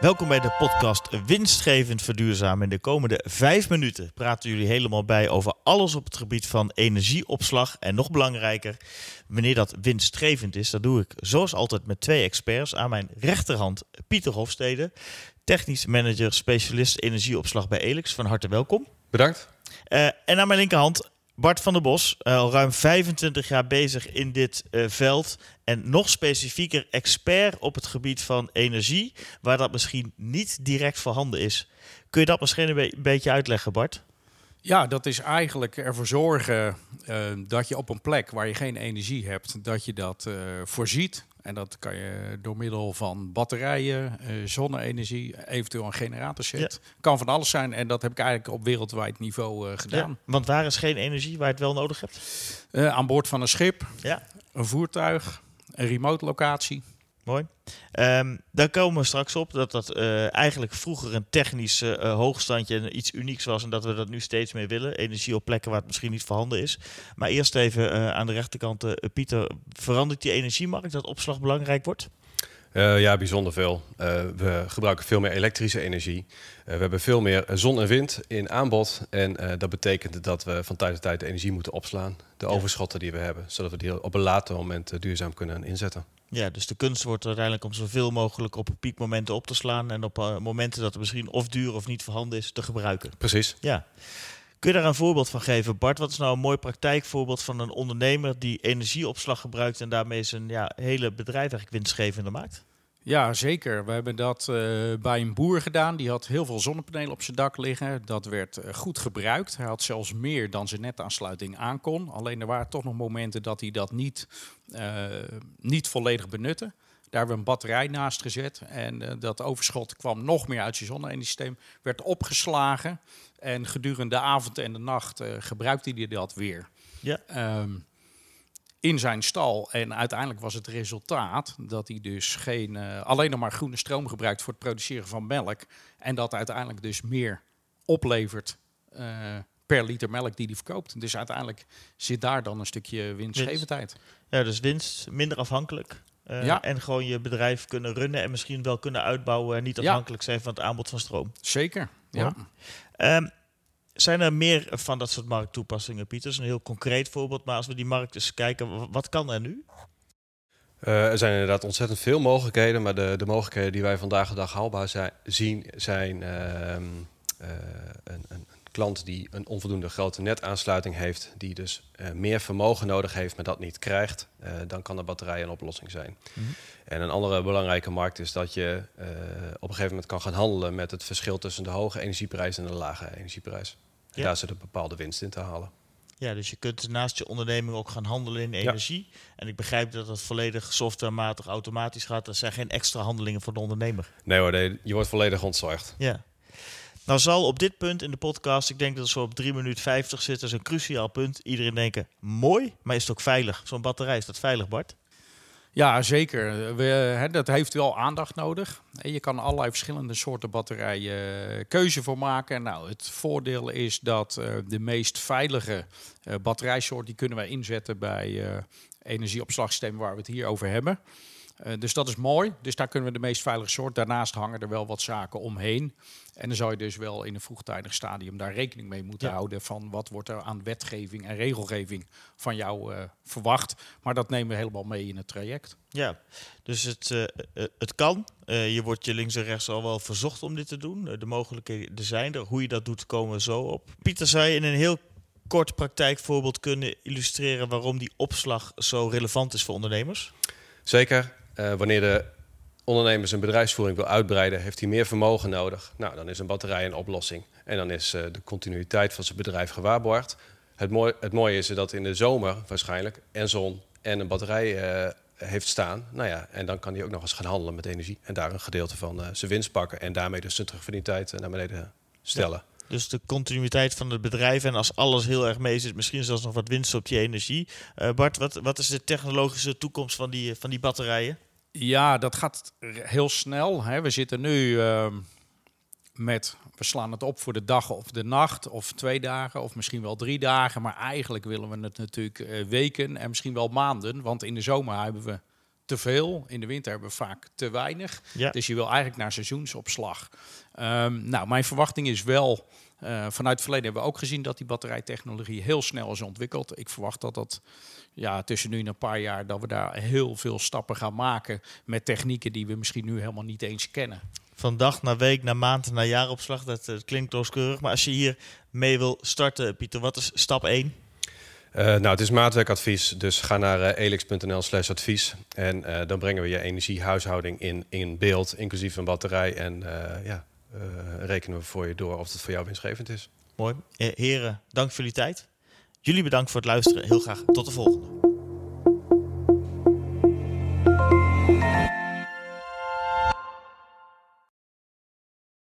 Welkom bij de podcast Winstgevend Verduurzamen. In de komende vijf minuten praten jullie helemaal bij over alles op het gebied van energieopslag. En nog belangrijker, wanneer dat winstgevend is, dat doe ik zoals altijd met twee experts. Aan mijn rechterhand Pieter Hofstede, technisch manager, specialist energieopslag bij Elix. Van harte welkom. Bedankt. Uh, en aan mijn linkerhand Bart van der Bos, uh, al ruim 25 jaar bezig in dit uh, veld. En nog specifieker expert op het gebied van energie, waar dat misschien niet direct voorhanden is. Kun je dat misschien een, be beetje uitleggen, Bart? Ja, dat is eigenlijk ervoor zorgen uh, dat je op een plek waar je geen energie hebt, dat je dat voorziet. En dat kan je door middel van batterijen, uh, zonne-energie, eventueel een generatorset. Ja. Kan van alles zijn en dat heb ik eigenlijk op wereldwijd niveau gedaan. Ja, want waar is geen energie waar je het wel nodig hebt? Aan boord van een schip, ja. een voertuig, een remote locatie. Mooi. Um, daar komen we straks op dat dat uh, eigenlijk vroeger een technisch uh, hoogstandje en iets unieks was en dat we dat nu steeds meer willen. Energie op plekken waar het misschien niet voorhanden is. Maar eerst even aan de rechterkant, Pieter, verandert die energiemarkt dat opslag belangrijk wordt? Ja, bijzonder veel. we gebruiken veel meer elektrische energie. we hebben veel meer zon en wind in aanbod. En dat betekent dat we van tijd tot tijd de energie moeten opslaan. De ja. overschotten die we hebben, zodat we die op een later moment duurzaam kunnen inzetten. Ja, dus de kunst wordt uiteindelijk om zoveel mogelijk op piekmomenten op te slaan en op momenten dat er misschien of duur of niet voorhanden is, te gebruiken. Precies. Ja. Kun je daar een voorbeeld van geven, Bart? Wat is nou een mooi praktijkvoorbeeld van een ondernemer die energieopslag gebruikt en daarmee zijn ja, hele bedrijf eigenlijk winstgevender maakt? Ja, zeker. We hebben dat uh, bij een boer gedaan. Die had heel veel zonnepanelen op zijn dak liggen. Dat werd uh, goed gebruikt. Hij had zelfs meer dan zijn netaansluiting aankon. Alleen er waren toch nog momenten dat hij dat niet, uh, niet volledig benutte. Daar hebben we een batterij naast gezet. En dat overschot kwam nog meer uit zijn zonne-energiesysteem. Werd opgeslagen. En gedurende de avond en de nacht gebruikte hij dat weer. Ja. Um, in zijn stal. En uiteindelijk was het resultaat dat hij dus geen, uh, alleen nog maar groene stroom gebruikt voor het produceren van melk. En dat uiteindelijk dus meer oplevert per liter melk die hij verkoopt. Dus uiteindelijk zit daar dan een stukje winstgevendheid. Ja, dus winst, minder afhankelijk. Uh, ja. En gewoon je bedrijf kunnen runnen en misschien wel kunnen uitbouwen en niet afhankelijk ja. zijn van het aanbod van stroom. Zeker, ja. ja. Um, zijn er meer van dat soort markttoepassingen, Pieter? een heel concreet voorbeeld. Maar als we die markt eens kijken, wat kan er nu? Uh, er zijn inderdaad ontzettend veel mogelijkheden. Maar de, de mogelijkheden die wij vandaag de dag haalbaar zijn, zien, zijn uh, uh, een, een, klant die een onvoldoende grote netaansluiting heeft, die dus uh, meer vermogen nodig heeft, maar dat niet krijgt, uh, dan kan de batterij een oplossing zijn. Mm -hmm. En een andere belangrijke markt is dat je uh, op een gegeven moment kan gaan handelen met het verschil tussen de hoge energieprijs en de lage energieprijs. Ja. En daar zit een bepaalde winst in te halen. Ja, dus je kunt naast je onderneming ook gaan handelen in energie. Ja. En ik begrijp dat dat volledig softwarematig automatisch gaat. Er zijn geen extra handelingen voor de ondernemer. Nee hoor, nee, je wordt volledig ontzorgd. Ja. Nou zal op dit punt in de podcast, ik denk dat we op 3 minuten 50 zitten, is een cruciaal punt. Iedereen denken, mooi, maar is het ook veilig? Zo'n batterij, is dat veilig Bart? Ja, zeker. Dat heeft wel aandacht nodig. Je kan allerlei verschillende soorten batterijen uh, keuze voor maken. Nou, het voordeel is dat uh, de meest veilige uh, batterijsoort... die kunnen wij inzetten bij energieopslagsystemen waar we het hier over hebben. Uh, dus dat is mooi. Dus daar kunnen we de meest veilige soort. Daarnaast hangen er wel wat zaken omheen. En dan zou je dus wel in een vroegtijdig stadium daar rekening mee moeten ja. houden van wat wordt er aan wetgeving en regelgeving van jou uh, verwacht. Maar dat nemen we helemaal mee in het traject. Ja, dus het, uh, het kan. je wordt je links en rechts al wel verzocht om dit te doen. de mogelijkheden zijn er. Hoe je dat doet, komen we zo op. Pieter, zou je in een heel kort praktijkvoorbeeld kunnen illustreren waarom die opslag zo relevant is voor ondernemers? Zeker. Uh, wanneer de ondernemer zijn bedrijfsvoering wil uitbreiden, heeft hij meer vermogen nodig. Nou, dan is een batterij een oplossing. En dan is uh, de continuïteit van zijn bedrijf gewaarborgd. Het, mooi, het mooie is dat in de zomer waarschijnlijk en zon en een batterij uh, heeft staan. Nou ja, en dan kan hij ook nog eens gaan handelen met energie. En daar een gedeelte van zijn winst pakken. En daarmee dus zijn terugverdientijd naar beneden stellen. Dus de continuïteit van het bedrijf. En als alles heel erg mee zit, misschien zelfs nog wat winst op die energie. Uh, Bart, wat, wat is de technologische toekomst van die, van die batterijen? Ja, dat gaat heel snel. Hè. We zitten nu uh, met, we slaan het op voor de dag of de nacht, of twee dagen, of misschien wel drie dagen. Maar eigenlijk willen we het natuurlijk uh, weken en misschien wel maanden. Want in de zomer hebben we te veel. In de winter hebben we vaak te weinig. Ja. Dus je wil eigenlijk naar seizoensopslag. Ehm, nou, mijn verwachting is wel. eh, vanuit het verleden hebben we ook gezien dat die batterijtechnologie heel snel is ontwikkeld. Ik verwacht dat dat ja, tussen nu en een paar jaar dat we daar heel veel stappen gaan maken met technieken die we misschien nu helemaal niet eens kennen. Van dag naar week, naar maand, naar jaaropslag. Dat, eh, klinkt rooskleurig. Maar als je hier mee wil starten, Pieter, wat is stap 1? Eh, nou, het is maatwerkadvies, dus ga naar eh, elix.nl slash advies. En eh, dan brengen we je energiehuishouding in, in beeld, inclusief een batterij. En ja, rekenen we voor je door of het voor jou winstgevend is. Mooi. Heren, dank voor jullie tijd. Jullie bedankt voor het luisteren. Heel graag tot de volgende.